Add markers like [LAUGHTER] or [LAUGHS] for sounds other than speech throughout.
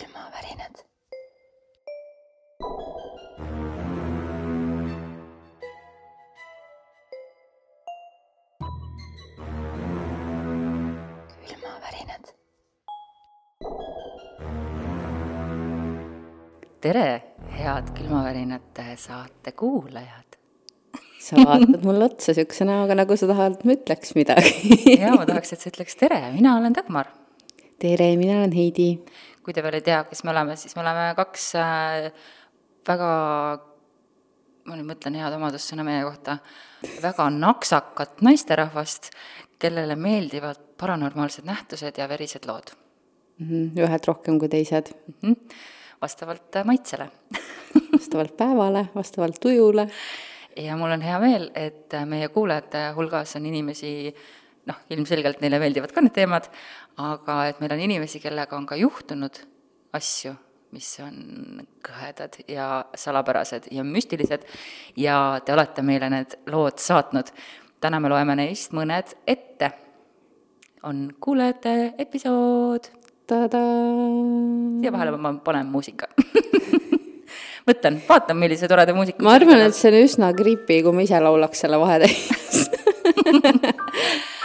külmavärinad. külmavärinad. tere, head külmavärinate saate kuulajad. sa vaatad mulle otsa niisuguse näoga, nagu sa tahad, et ma ütleks midagi ja ma tahaks, et sa ütleks tere, mina olen Dagmar. tere, mina olen Heidi. Kui te veel ei tea, kes me oleme, siis me oleme kaks äh, väga, ma nüüd mõtlen head omadussõna meie kohta, väga naksakat naisterahvast, kellele meeldivad paranormaalsed nähtused ja verised lood Mhm, ühed rohkem kui teised, mm. -hmm. vastavalt äh, maitsele [LAUGHS] vastavalt päevale, vastavalt tujule. ja mul on hea meel, et meie kuulajate hulgas on inimesi, noh, ilmselgelt neile meeldivad ka need teemad, aga et meil on inimesi, kellega on ka juhtunud asju, mis on kõhedad ja salapärased ja müstilised ja te olete meile need lood saatnud. täna me loeme neist mõned ette. on kuulajate episood. Ja vahele ma panen muusika. [LAUGHS] Mõtlen, vaatan, millise toreda muusika ma arvan, et see on üsna creepy, kui ma ise laulaks selle vahetäis [LAUGHS]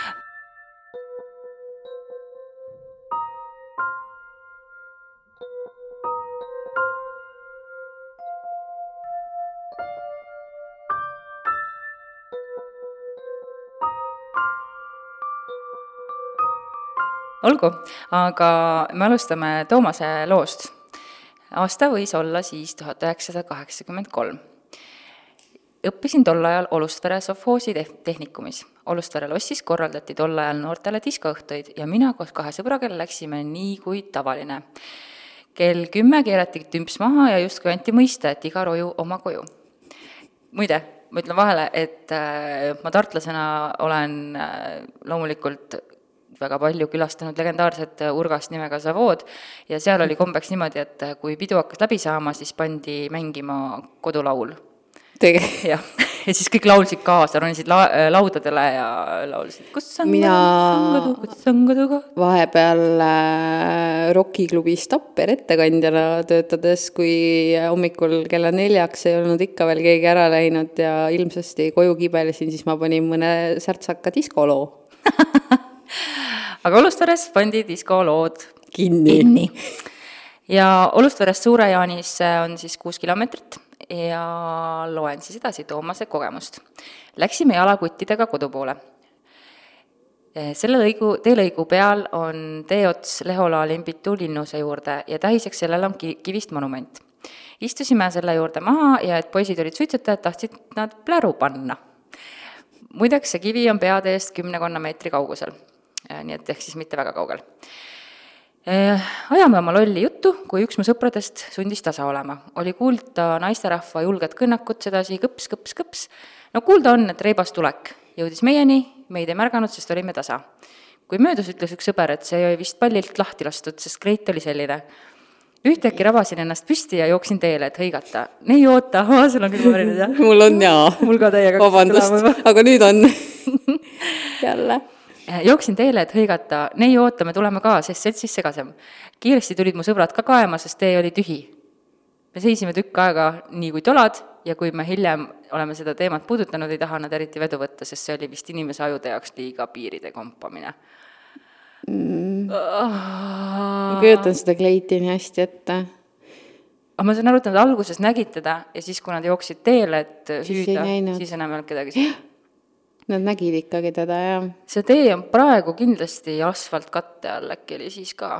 olgu, aga me alustame Toomase loost. aasta võis olla siis tuhat üheksasada kaheksakümmend kolm. õppisin tol ajal Olustvere sovhoosi teh-, tehnikumis. Olustvere lossis korraldati tol ajal noortele diskoõhtuid ja mina koos kahe sõbraga läksime nii kui tavaline. kell kümme keerati tümps maha ja justkui anti mõista, et iga roju oma koju. muide, ma ütlen vahele, et äh, ma tartlasena olen äh, loomulikult väga palju külastanud legendaarset urgast nimega Savood ja seal oli kombeks niimoodi, et kui pidu hakkas läbi saama, siis pandi mängima kodulaul. [LAUGHS] jah, ja siis kõik laulsid kaasa, ronisid la-, laudadele ja laulsid, kus on Mina- kodu, kus on kodu koht. vahepeal äh, Rockiklubis Tapper ettekandjana töötades, kui hommikul kella neljaks ei olnud ikka veel keegi ära läinud ja ilmsesti koju kibelesin, siis ma panin mõne särtsaka diskoloo [LAUGHS] [LAUGHS] aga Olustveres pandi diskolood kinni. kinni. ja Olustverest Suure-Jaanisse on siis kuus kilomeetrit ja loen siis edasi Toomase kogemust. Läksime jalakuttidega kodu poole. selle lõigu, teelõigu peal on teeots Lehola Lembitu linnuse juurde ja tähiseks sellele on ki-, kivist monument. istusime selle juurde maha ja et poisid olid suitsetajad, tahtsid nad pläru panna. muideks, see kivi on peade eest kümnekonna meetri kaugusel, nii et ehk siis mitte väga kaugel Eh, ajame oma lolli juttu, kui üks mu sõpradest sundis tasa olema. oli kuulda naisterahva julget kõnnakut sedasi kõps, kõps, kõps. no kuulda on, et reibas tulek. jõudis meieni, meid ei märganud, sest olime tasa. kui möödus, ütles üks sõber, et see oli vist pallilt lahti lastud, sest kreit oli selline. ühtäkki rabasin ennast püsti ja jooksin teele, et hõigata. ei oota, sul on küll varinud, jah? [LAUGHS] mul on jaa. mul ka täiega vabandust, aga nüüd on [LAUGHS] jälle. Eh, jooksin teele, et hõigata, nei oota, me tuleme ka, sest seltsis segasem. kiiresti tulid mu sõbrad ka kaema, sest tee oli tühi. me seisime tükk aega nii kui tolad ja kui me hiljem oleme seda teemat puudutanud, ei taha nad eriti vedu võtta, sest see oli vist inimese ajude jaoks liiga piiride kompamine mm.. ma kujutan seda kleiti nii hästi ette. aga ma saan aru, et nad alguses nägid teda ja siis, kui nad jooksid teele, et Siis hüüda, siis enam ei olnud kedagi seal. [LAUGHS] Nad nägid ikkagi teda, jah. see tee on praegu kindlasti asfaltkatte all, äkki oli siis ka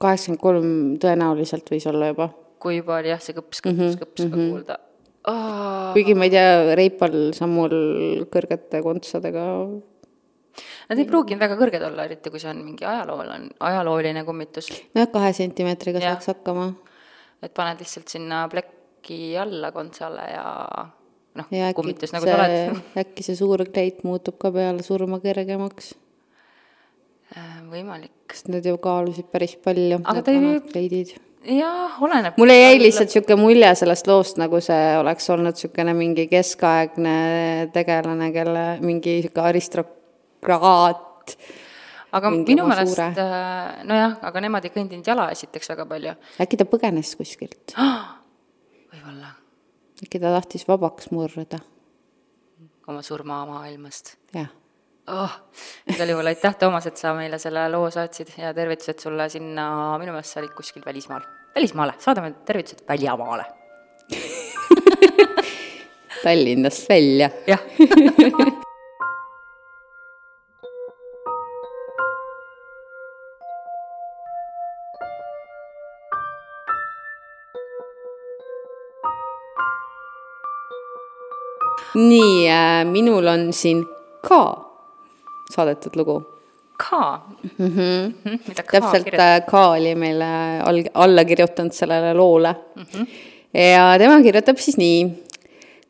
kaheksakümmend kolm tõenäoliselt võis olla juba. kui juba oli jah, see kõps, kõps, kõps ka kuulda. kuigi ma ei tea, reipal sammul kõrgete kontsadega Nad ei pruuginud väga kõrged olla, eriti kui see on mingi ajalooline, ajalooline kummitus. nojah, kahe sentimeetriga Jah. saaks hakkama. et paned lihtsalt sinna plekki alla kontsale ja noh kummitus nagu sa oled. [LAUGHS] äkki see suur kleit muutub ka peale surma kergemaks, võimalik. sest need ju kaalusid päris palju, need ei- vanad kleidid. jah, oleneb. mulle jäi lihtsalt niisugune mulje sellest loost, nagu see oleks olnud niisugune mingi keskaegne tegelane, kelle mingi niisugune aristokraat aga mingi minu meelest äh, nojah, aga nemad ei kõndinud jala esiteks väga palju. äkki ta põgenes kuskilt, [GASPS] võib-olla ta tahtis vabaks murda, oma surmamaailmast jah. oh,. igal juhul aitäh, Toomas, et sa meile selle loo saatsid ja tervitused sulle sinna, minu meelest sa olid kuskil välismaal. välismaale, saadame tervitused väljamaale. [LAUGHS] Tallinnast välja. jah [LAUGHS] nii äh,, minul on siin ka saadetud lugu. ka mm. -hmm. mida ka täpselt äh, Ka oli meile all, alla kirjutanud sellele loole mm. -hmm. ja tema kirjutab siis nii.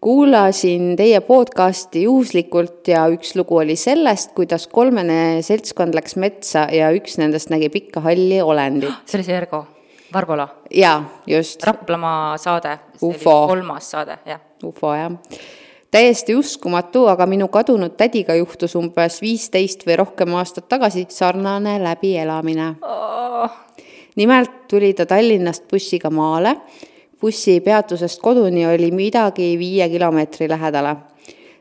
kuulasin teie podcasti juhuslikult ja üks lugu oli sellest, kuidas kolmene seltskond läks metsa ja üks nendest nägi pikka halli olendit. [GASPS] see oli see Ergo, Varbola, jaa, just. Raplamaa saade. Ufo. kolmas saade, jah. ufo jah. Täiesti uskumatu, aga minu kadunud tädiga juhtus umbes viisteist või rohkem aastat tagasi sarnane läbielamine Oh, nimelt tuli ta Tallinnast bussiga maale. bussipeatusest koduni oli midagi viie kilomeetri lähedale.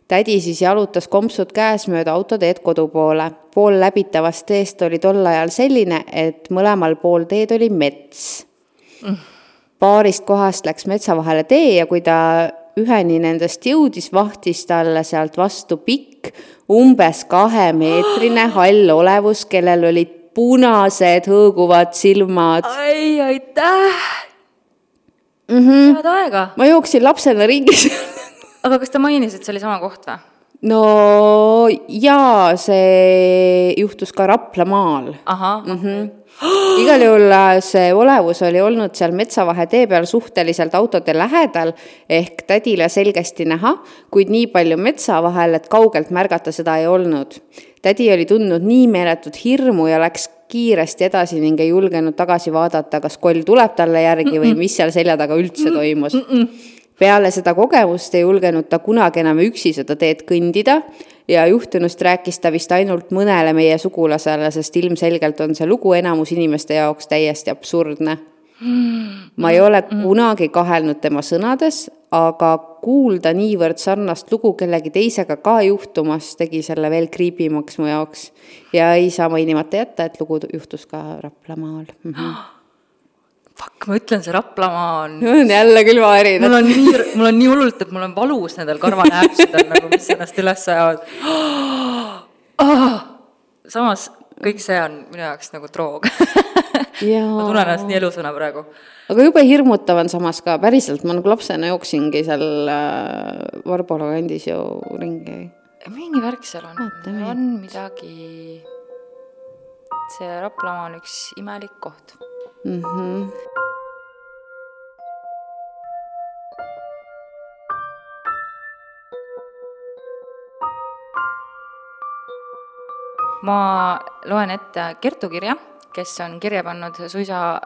tädi siis jalutas kompsud käes mööda autoteed kodu poole. pool läbitavast teest oli tol ajal selline, et mõlemal pool teed oli mets. paarist kohast läks metsa vahele tee ja kui ta üheni nendest jõudis, vahtis talle sealt vastu pikk, umbes kahemeetrine [GASPS] hall olevus, kellel olid punased hõõguvad silmad. ai, aitäh Mm -hmm. head aega. ma jooksin lapsena ringi [LAUGHS] aga kas ta mainis, et see oli sama koht või? no jaa, see juhtus ka Raplamaal ahah mm. -hmm. [GASPS] igal juhul äh, see olevus oli olnud seal metsavahe tee peal suhteliselt autode lähedal ehk tädile selgesti näha, kuid nii palju metsa vahel, et kaugelt märgata seda ei olnud. tädi oli tundnud nii meeletut hirmu ja läks kiiresti edasi ning ei julgenud tagasi vaadata, kas koll tuleb talle järgi või mis seal selja taga üldse toimus. Peale seda kogemust ei julgenud ta kunagi enam üksi seda teed kõndida ja juhtunust rääkis ta vist ainult mõnele meie sugulasele, sest ilmselgelt on see lugu enamus inimeste jaoks täiesti absurdne. ma ei ole kunagi kahelnud tema sõnades, aga kuulda niivõrd sarnast lugu kellegi teisega ka juhtumas tegi selle veel kriibimaks mu jaoks. ja ei saa mainimata jätta, et lugu juhtus ka Raplamaal mm. -hmm. [GASPS] Fuck, ma ütlen, see Raplamaa on [LAUGHS] on jälle külmavärin. mul on nii, mul on nii hullult, et mul on valus nendel karvanääpsudel nagu, mis ennast üles ajavad oh!. [GASPS] samas kõik see on minu jaoks nagu droog [LAUGHS] ma tunnen ennast nii elusana praegu. aga jube hirmutav on samas ka, päriselt, ma nagu lapsena jooksingi seal äh, Varbola kandis ju ringi. mingi värk seal on on midagi. see Raplamaa on üks imelik koht. -hmm. ma loen ette Kertu kirja, kes on kirja pannud suisa,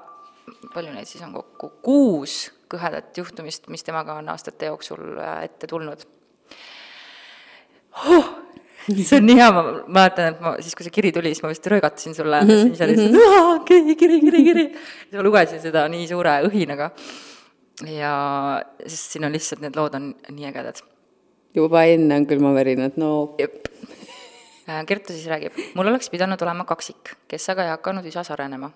palju neid siis on kokku, kuus kõhedat juhtumist, mis temaga on aastate jooksul äh, ette tulnud huh! [LAUGHS] see on nii hea, ma mäletan, et ma siis, kui see kiri tuli, siis ma vist röögatasin sulle mm, -hmm. siis oli lihtsalt kiri, kiri, kiri, kiri. siis ma lugesin seda nii suure õhinaga. ja sest siin on lihtsalt, need lood on nii ägedad. juba enne on külmavärinad, no jep. Kertu siis räägib, mul oleks pidanud olema kaksik, kes aga ei hakanud üsas arenema.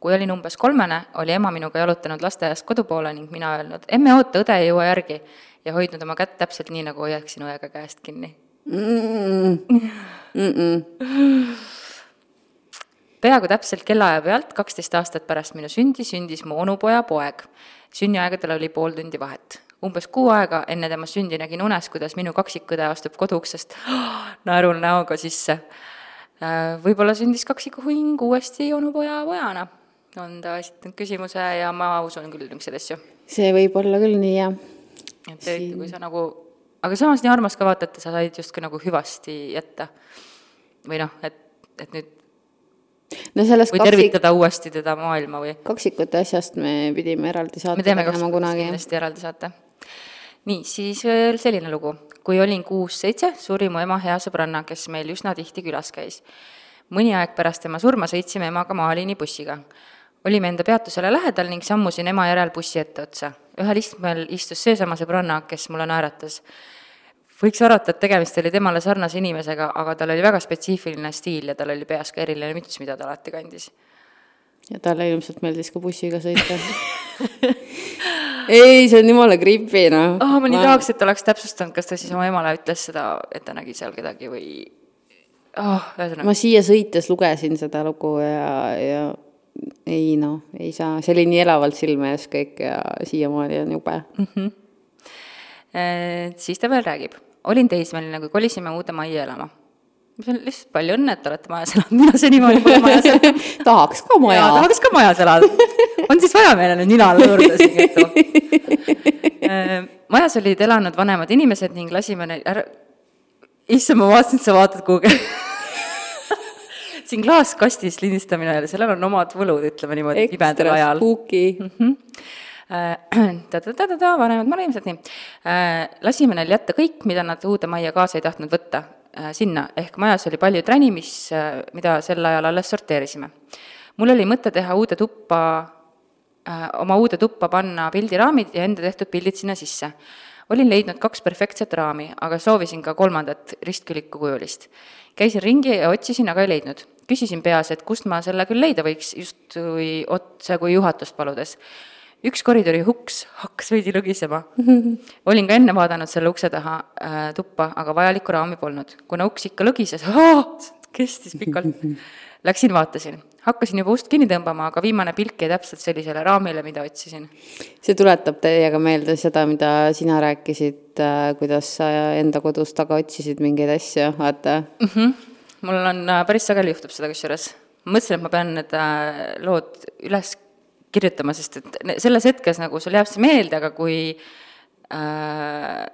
kui olin umbes kolmene, oli ema minuga jalutanud lasteaiast kodu poole ning mina öelnud, emme oota, õde ei jõua järgi ja hoidnud oma kätt täpselt nii, nagu hoiaksin õega käest kinni mm -mm. Peaaegu täpselt kellaaja pealt, kaksteist aastat pärast minu sündi, sündis mu onupoja poeg. sünniaegadel oli pool tundi vahet. umbes kuu aega enne tema sündi nägin unes, kuidas minu kaksikõde astub koduuksest [GASPS] naerul näoga sisse. võib-olla sündis kaksikuhing uuesti onupoja pojana, on ta esitanud küsimuse ja ma usun küll niisuguseid asju. see võib olla küll nii, jah. et eriti, kui sa nagu, aga samas nii armas ka vaata, et sa said justkui nagu hüvasti jätta. või noh, et, et nüüd no sellest või kaksik, tervitada uuesti teda maailma või kaksikute asjast me pidime eraldi me saate teeme tegema kaks kunagi, jah. kindlasti eraldi saate. nii, siis veel selline lugu. kui olin kuus-seitse, suri mu ema hea sõbranna, kes meil üsna tihti külas käis. mõni aeg pärast tema surma sõitsime emaga Maaliini bussiga. Olime enda peatusele lähedal ning sammusin ema järel bussi etteotsa. ühel istmel istus seesama sõbranna, kes mulle naeratas. võiks arvata, et tegemist oli temale sarnase inimesega, aga tal oli väga spetsiifiline stiil ja tal oli peas ka eriline müts, mida ta alati kandis ja talle ilmselt meeldis ka bussiga sõita [LAUGHS] ei, see on jumala creepy, noh. oh, ma nii ma... tahaks, et oleks täpsustanud, kas ta siis oma emale ütles seda, et ta nägi seal kedagi või oh,, ma siia sõites lugesin seda lugu ja, ja ei noh, ei saa, see oli nii elavalt silme ees kõik ja siiamaani on jube mm. -hmm. E, siis ta veel räägib. olin teismeline, kui kolisime uude majja elama see on lihtsalt palju õnne, et te olete majas elanud, mina senimaani pole majas elanud [LAUGHS] tahaks ka maja. tahaks ka majas elada. on siis vaja meile nüüd nina lõõrda siin juttu? Äh, majas olid elanud vanemad inimesed ning lasime neil ära, issand, ma vaatasin, et sa vaatad kuhugi siin klaaskastis lindistamine, sellel on omad võlud, ütleme niimoodi, pimedal ajal. Mm -hmm. ta-ta-ta-ta, vanemad inimesed, nii. Äh, lasime neil jätta kõik, mida nad uude majja kaasa ei tahtnud võtta Äh, sinna, ehk majas oli palju träni, mis, mida sel ajal alles sorteerisime. mul oli mõte teha uude tuppa, oma uude tuppa panna pildiraamid ja enda tehtud pildid sinna sisse. Olin leidnud kaks perfektset raami, aga soovisin ka kolmandat ristküliku kujulist. käisin ringi ja otsisin, aga ei leidnud. küsisin peas, et kust ma selle küll leida võiks, justkui otse kui juhatust paludes üks koridori uks hakkas veidi lõgisema. [LAUGHS] olin ka enne vaadanud selle ukse taha äh, tuppa, aga vajalikku raami polnud. kuna uks ikka lõgises, [LAUGHS] kestis pikalt, [LAUGHS] läksin vaatasin. Hakkasin juba ust kinni tõmbama, aga viimane pilk jäi täpselt sellisele raamile, mida otsisin. see tuletab teiega meelde seda, mida sina rääkisid äh,, kuidas sa enda kodus taga otsisid mingeid asju, vaata mm. -hmm. mul on äh,, päris sageli juhtub seda kusjuures. mõtlesin, et ma pean need äh, lood üles kirjutama, sest et selles hetkes nagu sul jääb see meelde, aga kui äh,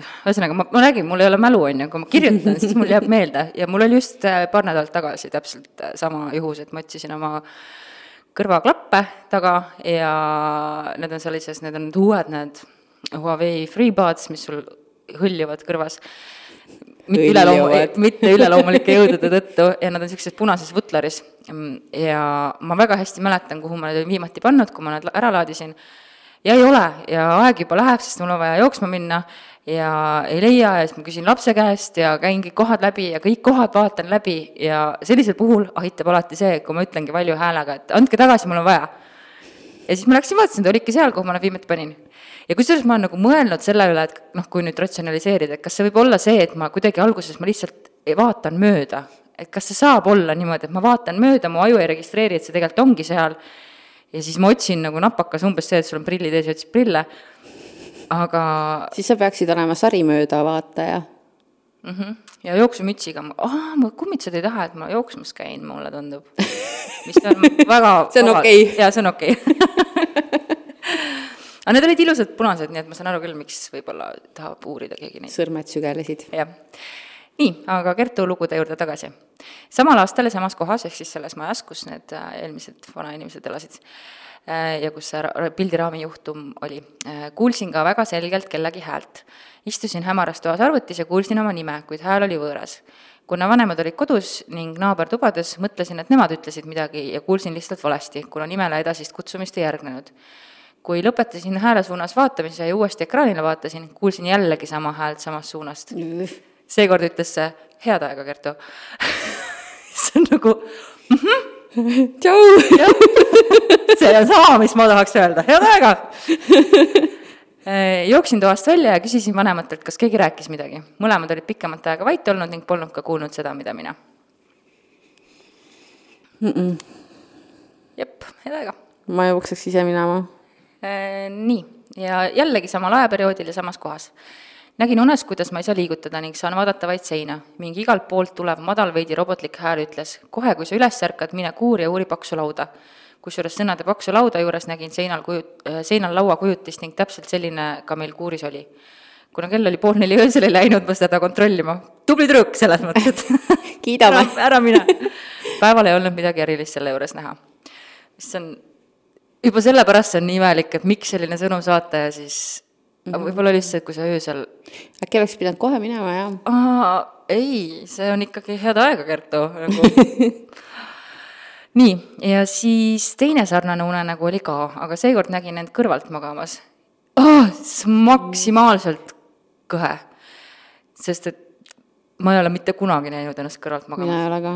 ühesõnaga, ma, ma räägin, mul ei ole mälu, on ju, kui ma kirjutan, siis mul jääb meelde. Ja mul oli just äh, paar nädalat tagasi täpselt äh, sama juhus, et ma otsisin oma kõrvaklappe taga ja need on sellises, need on need uued, need Huawei FreeBuds, mis sul hõljuvad kõrvas. Mitte üleloomu-, mitte üleloomulike jõudude tõttu. Ja nad on niisuguses punases vutleris. ja ma väga hästi mäletan, kuhu ma need olin viimati pannud, kui ma nad ära laadisin, ja ei ole. Ja aeg juba läheb, sest mul on vaja jooksma minna ja ei leia ja siis ma küsin lapse käest ja käin kõik kohad läbi ja kõik kohad vaatan läbi ja sellisel puhul aitab alati see, kui ma ütlengi valju häälega, et andke tagasi, mul on vaja. ja siis ma läksin, vaatasin, ta olidki seal, kuhu ma nad viimati panin. Ja kusjuures ma olen nagu mõelnud selle üle, et noh, kui nüüd ratsionaliseerida, et kas see võib olla see, et ma kuidagi alguses ma lihtsalt vaatan mööda, et kas see saab olla niimoodi, et ma vaatan mööda, mu aju ei registreeri, et see tegelikult ongi seal, ja siis ma otsin nagu napakas umbes see, et sul on prillid ees ja otsid prille, aga siis sa peaksid olema sarimööda vaataja mm. -hmm. ja jooksumütsiga, aa, ma kummitused ei taha, et ma jooksmas käin, mulle tundub. mis on väga [LAUGHS] see on okei okay.. jaa, see on okei okay. [LAUGHS] aga need olid ilusad punased, nii et ma saan aru küll, miks võib-olla tahab uurida keegi neid. sõrmed sügelesid. jah. nii, aga Kertu lugude juurde tagasi. samal aastal ja samas kohas, ehk siis selles majas, kus need äh, eelmised vanainimesed elasid, äh, ja kus see pildiraami juhtum oli, äh, kuulsin ka väga selgelt kellegi häält. istusin hämaras toas arvutis ja kuulsin oma nime, kuid hääl oli võõras kuna vanemad olid kodus ning naaber tubades, mõtlesin, et nemad ütlesid midagi ja kuulsin lihtsalt valesti, kuna nimele edasist kutsumist ei järgnenud kui lõpetasin hääle suunas vaatamise ja uuesti ekraanile vaatasin, kuulsin jällegi sama häält samast suunast. seekord ütles see head aega, Kertu [LAUGHS] see on nagu mm -hmm. tšau. See on sama, mis ma tahaks öelda, head aega [LAUGHS] jooksin toast välja ja küsisin vanematelt, kas keegi rääkis midagi. mõlemad olid pikemat aega vait olnud ning polnud ka kuulnud seda, mida mina mm. -mm. jep, head aega. ma jookseks ise minema Äh, nii, ja jällegi samal ajaperioodil ja samas kohas. nägin unes, kuidas ma ei saa liigutada ning saan vaadata vaid seina. mingi igalt poolt tulev madal, veidi robotlik hääl ütles, kohe, kui sa üles ärkad, mine kuur ja uuri paksu lauda. Kusjuures sõnade paksu lauda juures nägin seinal kuju-, äh, seinal laua kujutist ning täpselt selline ka meil kuuris oli. kuna kell oli pool neli öösel, ei läinud ma seda kontrollima. tubli tüdruk, selles mõttes, et [LAUGHS] kiidame ära, mine. päeval ei olnud midagi erilist selle juures näha. mis on juba sellepärast see on nii imelik, et miks selline sõnum saata ja siis aga võib-olla lihtsalt, kui sa öösel äkki oleks pidanud kohe minema, jah? ei, see on ikkagi head aega, Kertu, nagu [LAUGHS] nii, ja siis teine sarnane unenägu oli ka, aga seekord nägin end kõrvalt magamas oh,. maksimaalselt kõhe. sest et ma ei ole mitte kunagi näinud ennast kõrvalt magamas. mina ei ole ka.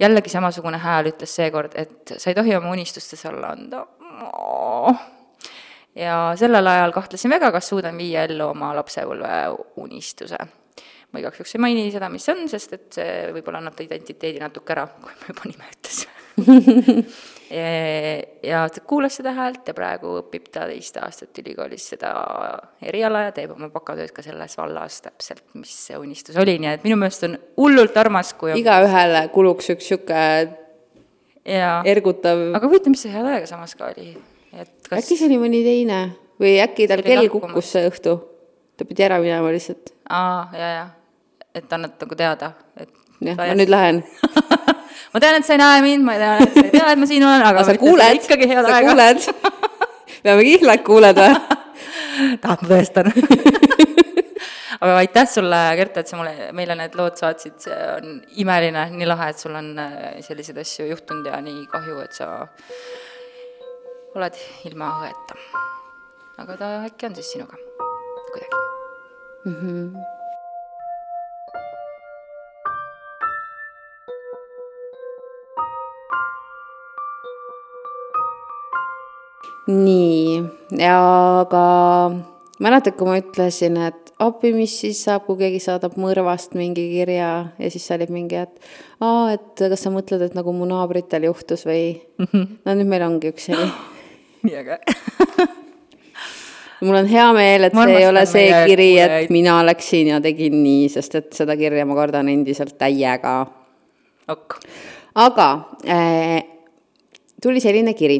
jällegi samasugune hääl ütles seekord, et sa ei tohi oma unistustes alla anda oh.. ja sellel ajal kahtlesin väga, kas suudan viia ellu oma lapsepõlve unistuse ma igaks juhuks ei maini seda, mis see on, sest et see võib-olla annab ta identiteedi natuke ära, kui ma juba nime ütlesin. [LAUGHS] Ja ta kuulas seda häält ja praegu õpib ta teist aastat ülikoolis seda eriala ja teeb oma bakatööd ka selles vallas täpselt, mis see unistus oli, nii et minu meelest on hullult armas, kui on... igaühele kuluks üks niisugune ergutav aga huvitav, mis see hea täiega samas ka oli, et kas äkki see oli mõni teine või äkki tal kell kukkus see õhtu? ta pidi ära minema lihtsalt. aa, jaa, jaa et annad nagu teada, et jah, ma nüüd lähen [LAUGHS] ma tean, et sa ei näe mind, ma tean, et sa ei tea, et ma siin olen, aga sa kuuled, sa kuuled [LAUGHS] peame kihlad kuuled või? [LAUGHS] tahad, ma tõestan aga aitäh sulle, Gert, et sa mulle, meile need lood saatsid, see on imeline, nii lahe, et sul on äh, selliseid asju juhtunud ja nii kahju, et sa oled ilma õeta. aga ta äkki on siis sinuga kuidagi mm. -hmm. Nii, aga mäletad, kui ma ütlesin, et appi, mis siis saab, kui keegi saadab mõrvast mingi kirja ja siis sa olid mingi, et aa, et kas sa mõtled, et nagu mu naabritel juhtus või mm? -hmm. no nüüd meil ongi üks heli. [LAUGHS] nii äge [LAUGHS] mul on hea meel, et see ei ole see kiri, et mina läksin ja tegin nii, sest et seda kirja ma kardan endiselt täiega ok.. aga äh, tuli selline kiri.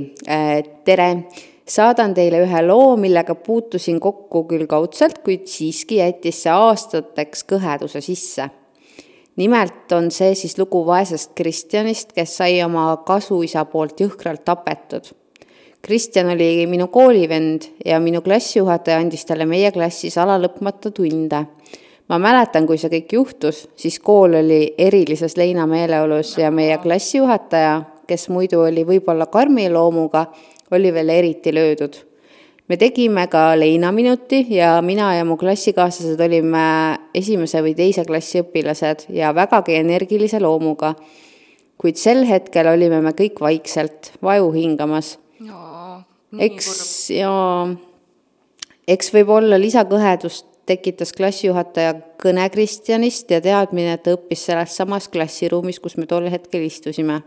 Tere, saadan teile ühe loo, millega puutusin kokku küll kaudselt, kuid siiski jättis see aastateks kõheduse sisse. nimelt on see siis lugu vaesest Kristjanist, kes sai oma kasuisa poolt jõhkralt tapetud. Kristjan oli minu koolivend ja minu klassijuhataja andis talle meie klassis alalõpmata tunde ma mäletan, kui see kõik juhtus, siis kool oli erilises leinameeleolus ja meie klassijuhataja, kes muidu oli võib-olla karmi loomuga, oli veel eriti löödud. me tegime ka leinaminuti ja mina ja mu klassikaaslased olime esimese või teise klassi õpilased ja vägagi energilise loomuga. kuid sel hetkel olime me kõik vaikselt, vaju hingamas. eks ja eks võib-olla lisakõhedust tekitas klassijuhataja kõne Kristjanist ja teadmine, et ta õppis selles samas klassiruumis, kus me tol hetkel istusime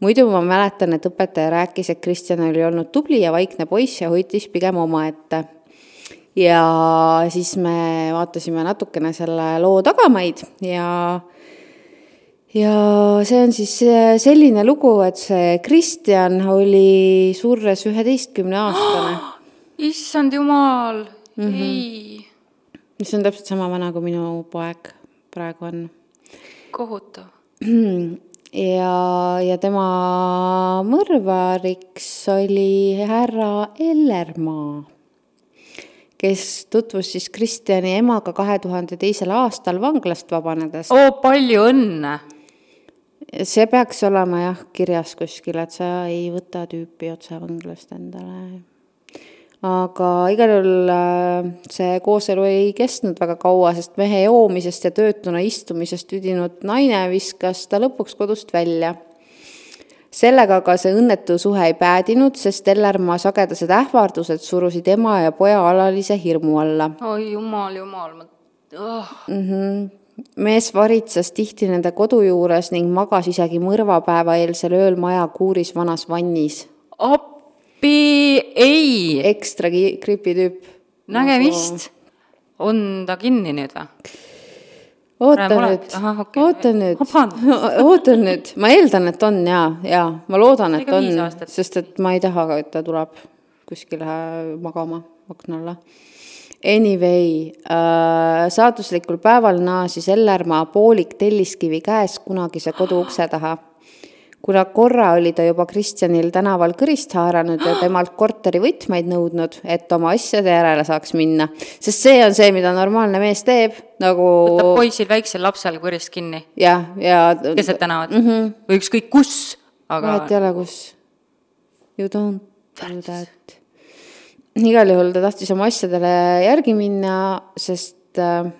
muidu ma mäletan, et õpetaja rääkis, et Kristjan oli olnud tubli ja vaikne poiss ja hoidis pigem omaette. ja siis me vaatasime natukene selle loo tagamaid ja ja see on siis selline lugu, et see Kristjan oli surres üheteistkümne aastane oh,. [GASPS] issand jumal mm, -hmm. ei. mis on täpselt sama vana, kui minu poeg praegu on. kohutav [CLEARS THROAT] ja, ja tema mõrvariks oli härra Ellermaa, kes tutvus siis Kristjani emaga kahe tuhande teisel aastal vanglast vabanedes. oo, palju õnne! see peaks olema jah kirjas kuskil, et sa ei võta tüüpi otse vanglast endale aga igal juhul äh, see kooselu ei kestnud väga kaua, sest mehe joomisest ja töötuna istumisest tüdinud naine viskas ta lõpuks kodust välja. sellega aga see õnnetu suhe ei päädinud, sest Ellermaa sagedased ähvardused surusid ema ja poja alalise hirmu alla. oi jumal, jumal, ma oh.. Mm -hmm mees varitses tihti nende kodu juures ning magas isegi mõrvapäeva eelsel ööl maja kuuris vanas vannis. appi appi, ei. ekstra gripitüüp. nägemist. on ta kinni nüüd või? oota nüüd, okay. oota nüüd, [LAUGHS] oota nüüd, ma eeldan, et on ja, ja ma loodan, et on, sest et ma ei taha, et ta tuleb kuskile magama akna alla. Anyway äh,, saatuslikul päeval naasis Ellermaa poolik telliskivi käes kunagise kodu ukse taha kuna korra oli ta juba Kristjanil tänaval kõrist haaranud ja [GASPS] temalt korteri võtmeid nõudnud, et oma asjade järele saaks minna. sest see on see, mida normaalne mees teeb, nagu võtab poisil, väiksel lapsel kõrist kinni jah, ja keset tänavat mm -hmm. või ükskõik kus, aga vahet ei ole, kus. You don't do that. igal juhul ta tahtis oma asjadele järgi minna, sest äh,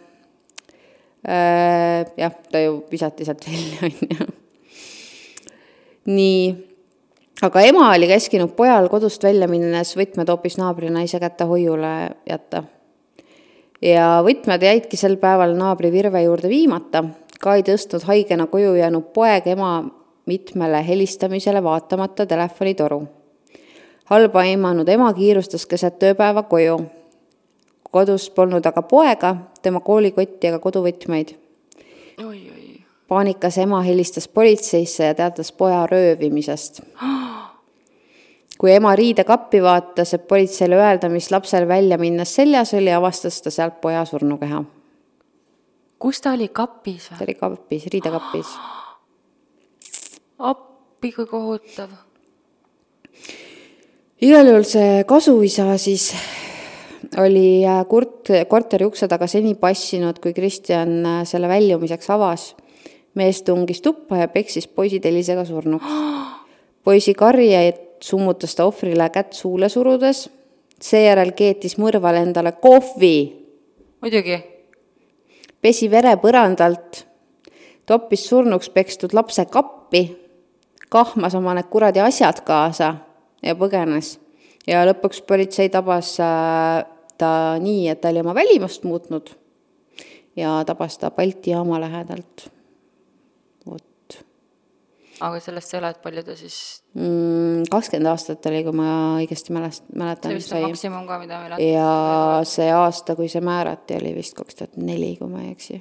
äh, jah, ta ju visati sealt välja, [LAUGHS] on ju. Nii, aga ema oli käskinud pojal kodust välja minnes võtmed hoopis naabrinaise kätte hoiule jätta. ja võtmed jäidki sel päeval naabri Virve juurde viimata, ka ei tõstnud haigena koju jäänud poeg ema mitmele helistamisele vaatamata telefonitoru halba aimanud ema kiirustas keset tööpäeva koju. kodus polnud aga poega, tema koolikotti ega koduvõtmeid. Paanikas ema helistas politseisse ja teatas poja röövimisest. [GASPS] kui ema riidekappi vaatas, et politseile öelda, mis lapsel välja minnes seljas oli, avastas ta sealt poja surnukeha. kus ta oli, kapis ta või? oli kapis, riidekapis. [GASPS] appi, kui kohutav. igal juhul see kasuisa siis oli äh, kurt-, korteri ukse taga seni passinud, kui Kristjan äh, selle väljumiseks avas. Mees tungis tuppa ja peksis poisi telisega surnuks. poisi karjeid summutas ta ohvrile kätt suule surudes, seejärel keetis mõrval endale kohvi muidugi, pesi vere põrandalt, toppis surnuks pekstud lapse kappi, kahmas oma need kuradi asjad kaasa ja põgenes. ja lõpuks politsei tabas äh, ta nii, et ta oli oma välimust muutnud ja tabas ta Balti jaama lähedalt. Aga sellest sa elad, palju ta siis, kakskümmend aastat oli, kui ma õigesti mälest-, see mäletan, vist on sai. maksimum ka, mida meil ja see aasta, kui see määrati, oli vist kaks tuhat neli, kui ma ei eksi.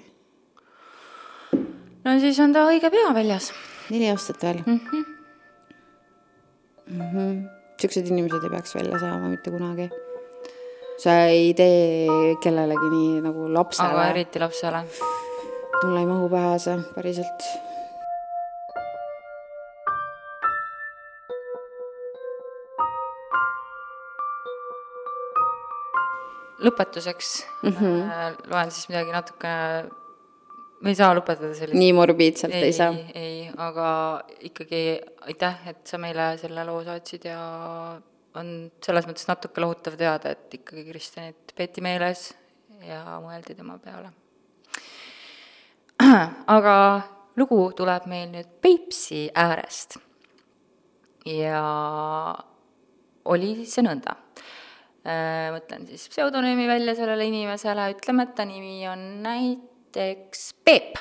no siis on ta õige pea väljas. neli aastat veel mm. -hmm. Mm -hmm. Siuksed inimesed ei peaks välja saama mitte kunagi. sa ei tee kellelegi nii nagu aga lapsele. eriti lapsele. mulle ei mahu pähe see päriselt. Lõpetuseks mm -hmm. loen siis midagi natukene, me ei saa lõpetada sellist nii morbiidselt ei, ei, ei saa. ei, aga ikkagi aitäh, et sa meile selle loo saatsid ja on selles mõttes natuke lohutav teada, et ikkagi Kristjanit peeti meeles ja mõeldi tema peale. [CLEARS THROAT] aga lugu tuleb meil nüüd Peipsi äärest. ja oli see nõnda. Mõtlen siis pseudonüümi välja sellele inimesele, ütleme, et ta nimi on näiteks Peep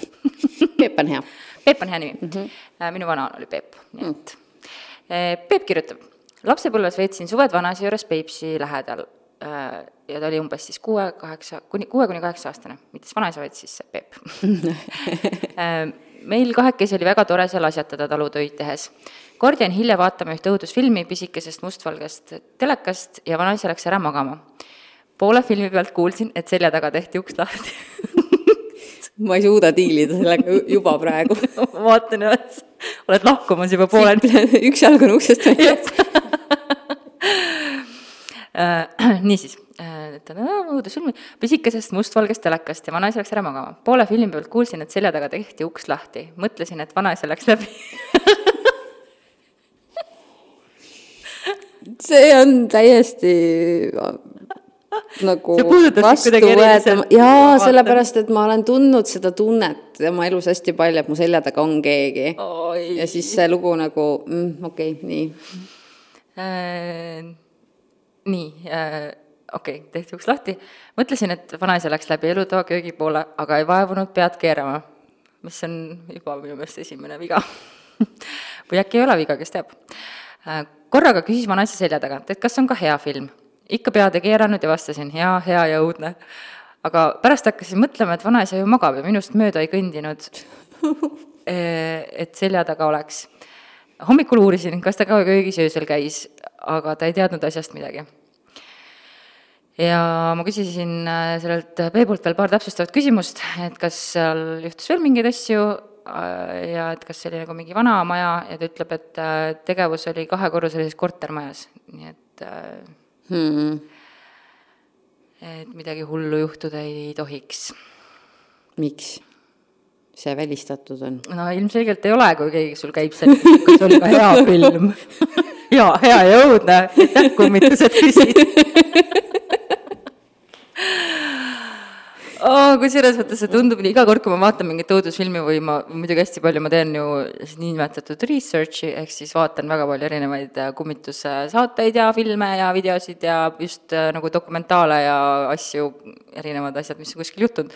[LAUGHS] Peep on hea. Peep on hea nimi mm. -hmm. minu vanaema oli Peep, nii et Eh, Peep kirjutab, lapsepõlves veetsin suved vanaisa juures Peipsi lähedal ja ta oli umbes siis kuue, kaheksa, kuni, kuue kuni kaheksa aastane, mitte siis vanaisa, vaid siis Peep [LAUGHS] meil kahekesi oli väga tore seal asjatada talutöid tehes. kord jäin hilja vaatama ühte õudusfilmi pisikesest mustvalgest telekast ja vanaisa läks ära magama. poole filmi pealt kuulsin, et selja taga tehti uks lahti [LAUGHS] ma ei suuda diilida sellega ju- juba praegu. [LAUGHS] vaatan, et oled lahkumas juba pooleni üks jalg on uksest väljas. [LAUGHS] [CLEARS THROAT] Äh, niisiis, õudusfilmi, pisikesest mustvalgest telekast ja vanaisa läks ära magama. poole filmi pealt kuulsin, et selja taga tehti uks lahti. mõtlesin, et vanaisa läks läbi [LAUGHS] see on täiesti nagu sind kuidagi vastuvõetav- jaa, sellepärast, et ma olen tundnud seda tunnet oma elus hästi palju, et mu selja taga on keegi. Ja siis see lugu nagu mm,, okei okay,, nii. äh, nii äh,, okei okay,, tehti uks lahti. mõtlesin, et vanaisa läks läbi elutoa köögi poole, aga ei vaevunud pead keerama, mis on juba minu meelest esimene viga [LAUGHS] või äkki ei ole viga, kes teab äh,. korraga küsis vanaisa selja tagant, et kas on ka hea film. ikka pead ei keeranud ja vastasin, jaa, hea ja õudne. aga pärast hakkasin mõtlema, et vanaisa ju magab ja minust mööda ei kõndinud, [LAUGHS] et selja taga oleks hommikul uurisin, kas ta ka köögis öösel käis, aga ta ei teadnud asjast midagi. Ja ma küsisin äh, sellelt Peebult veel paar täpsustavat küsimust, et kas seal juhtus veel mingeid asju äh, ja et kas see oli nagu mingi vana maja ja ta ütleb, et äh, tegevus oli kahekorruselises kortermajas, nii et äh, hmm. et midagi hullu juhtuda ei tohiks. miks see välistatud on? no ilmselgelt ei ole, kui keegi sul käib seal, kas oli ka hea film [LAUGHS] ja hea ja õudne, aitäh, kummitused küsid [LAUGHS] oh,. kusjuures vaata, see tundub nii, iga kord, kui ma vaatan mingit õudusfilmi või ma muidugi hästi palju, ma teen ju niinimetatud research'i, ehk siis vaatan väga palju erinevaid äh, kummitussaateid ja filme ja videosid ja just äh, nagu dokumentaale ja asju, erinevad asjad, mis on kuskil juhtunud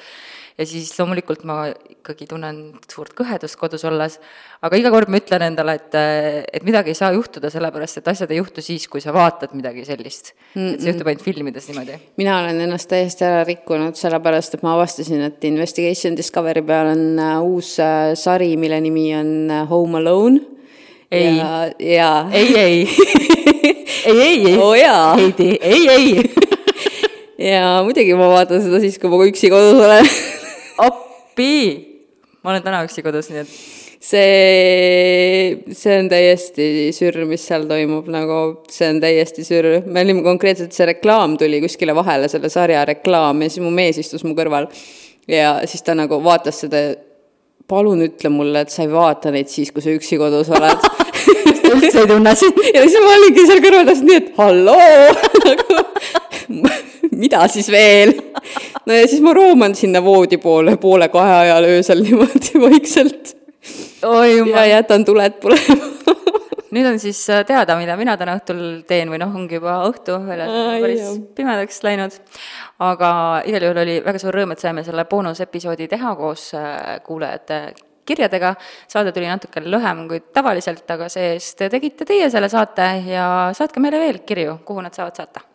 ja siis loomulikult ma ikkagi tunnen suurt kõhedust kodus olles, aga iga kord ma ütlen endale, et, et midagi ei saa juhtuda, sellepärast et asjad ei juhtu siis, kui sa vaatad midagi sellist mm. -mm. et see juhtub ainult filmides niimoodi. mina olen ennast täiesti ära rikkunud, sellepärast et ma avastasin, et Investigation Discovery peal on uh, uus uh, sari, mille nimi on uh, Home Alone. ei, ja... ei, ei [LAUGHS] ei, ei, ei oh,, Heidi, ei, ei [LAUGHS] ja muidugi ma vaatan seda siis, kui ma üksi kodus olen [LAUGHS] appi! ma olen täna üksi kodus, nii et see, see on täiesti sürr, mis seal toimub, nagu see on täiesti sürr. me olime konkreetselt, see reklaam tuli kuskile vahele, selle sarja reklaam ja siis mu mees istus mu kõrval. ja siis ta nagu vaatas seda, palun ütle mulle, et sa ei vaata neid siis, kui sa üksi kodus oled [LAUGHS] üldse ei tunne sind. ja siis ma olingi seal kõrval täpselt nii, et halloo [LAUGHS] nagu mida siis veel? No ja siis ma rooman sinna voodi poole poole kahe ajal öösel [LAUGHS] niimoodi vaikselt. ja jätan tuled põlema [LAUGHS] nüüd on siis äh, teada, mida mina täna õhtul teen või noh, ongi juba õhtu, väljas päris jah. pimedaks läinud. aga igal juhul oli väga suur rõõm, et saime selle boonusepisoodi teha koos äh, kuulajate kirjadega. saade tuli natuke lühem kui tavaliselt, aga see-eest tegite teie selle saate ja saatke meile veel kirju, kuhu nad saavad saata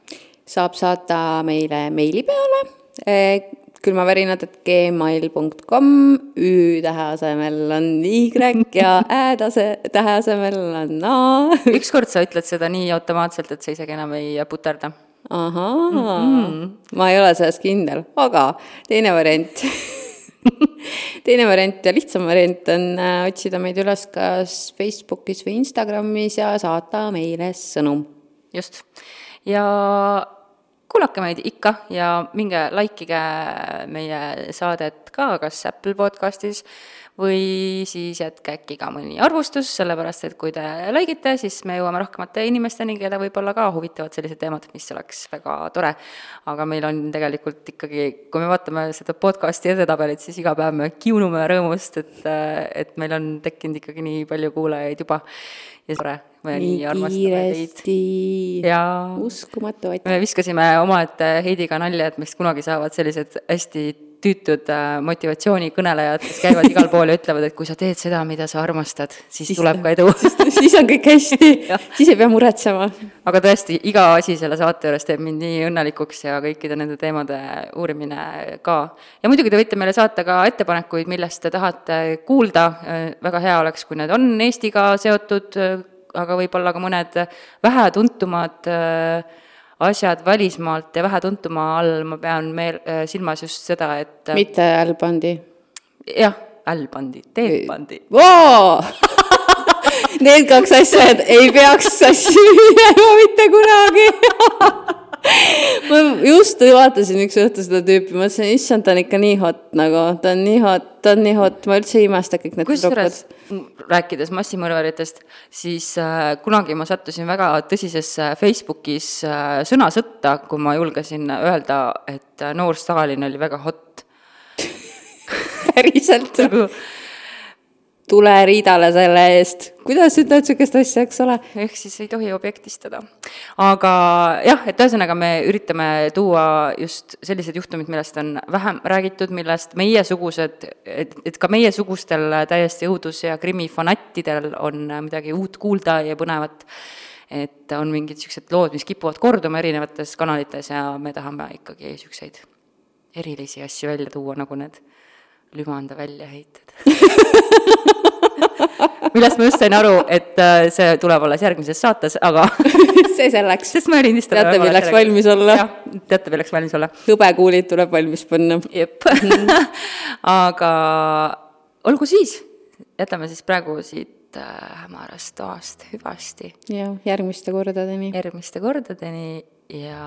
saab saata meile meili peale külmavärinad, et gmail.com, Ü tähe asemel on Y ja Ä tase, tähe asemel on A. [LAUGHS] ükskord sa ütled seda nii automaatselt, et sa isegi enam ei puterda. ahaa mm, -hmm. ma ei ole selles kindel, aga teine variant [LAUGHS] teine variant ja lihtsam variant on äh, otsida meid üles kas Facebookis või Instagramis ja saata meile sõnum. just ja kuulake meid ikka ja minge likeige meie saadet ka, kas Apple podcastis või siis jätke äkki ka mõni arvustus, sellepärast et kui te like ite, siis me jõuame rohkemate inimesteni, keda võib-olla ka huvitavad sellised teemad, mis oleks väga tore. aga meil on tegelikult ikkagi, kui me vaatame seda podcast'i edetabelit, siis iga päev me kiunume rõõmust, et, et meil on tekkinud ikkagi nii palju kuulajaid juba ja tore me nii, nii armastame teid. ja uskumatu, aitäh. me viskasime omaette Heidiga nalja, et meist kunagi saavad sellised hästi tüütud äh, motivatsioonikõnelejad, kes käivad igal pool ja ütlevad, et kui sa teed seda, mida sa armastad, siis, tuleb ka edu. [LAUGHS] siis on kõik hästi [LAUGHS] siis ei pea muretsema. aga tõesti, iga asi selle saate juures teeb mind nii õnnelikuks ja kõikide nende teemade uurimine ka. ja muidugi te võite meile saata ka ettepanekuid, millest te tahate kuulda, äh, väga hea oleks, kui need on Eestiga seotud aga võib-olla ka mõned vähetuntumad äh, asjad välismaalt ja vähetuntuma all ma pean meel, äh, silmas just seda, et äh, mitte Albandi? jah, Albandi, Teelbandi. [LAUGHS] Need kaks asja ei peaks sassi minema mitte kunagi [LAUGHS] ma just vaatasin üks õhtu seda tüüpi, mõtlesin, issand, ta on ikka nii hot nagu, ta on nii hot, ta on nii hot, ma üldse ei imesta kõik need kusjuures, rääkides massimõrvaritest, siis äh, kunagi ma sattusin väga tõsisesse Facebookis äh, sõnasõtta, kui ma julgesin öelda, et äh, noor Stalin oli väga hot. [LAUGHS] Päriselt? Nagu tule riidale selle eest. kuidas ütled niisugust asja, eks ole? ehk siis ei tohi objektistada. aga jah, et ühesõnaga me üritame tuua just sellised juhtumid, millest on vähem räägitud, millest meiesugused, et, et ka meiesugustel täiesti õudus- ja krimifanattidel on midagi uut kuulda ja põnevat et on mingid niisugused lood, mis kipuvad korduma erinevates kanalites ja me tahame ikkagi niisuguseid erilisi asju välja tuua, nagu need lümanda väljaheited [LAUGHS] [LAUGHS] millest ma just sain aru, et äh, see tuleb alles järgmises saates, aga [LAUGHS] see selleks. sest ma helistan. teate, milleks valmis olla? teate, milleks valmis olla. hõbekuulid tuleb valmis panna. jep [LAUGHS] aga olgu siis, jätame siis praegu siit äh, hämarast toast hüvasti jah, järgmiste kordadeni. järgmiste kordadeni ja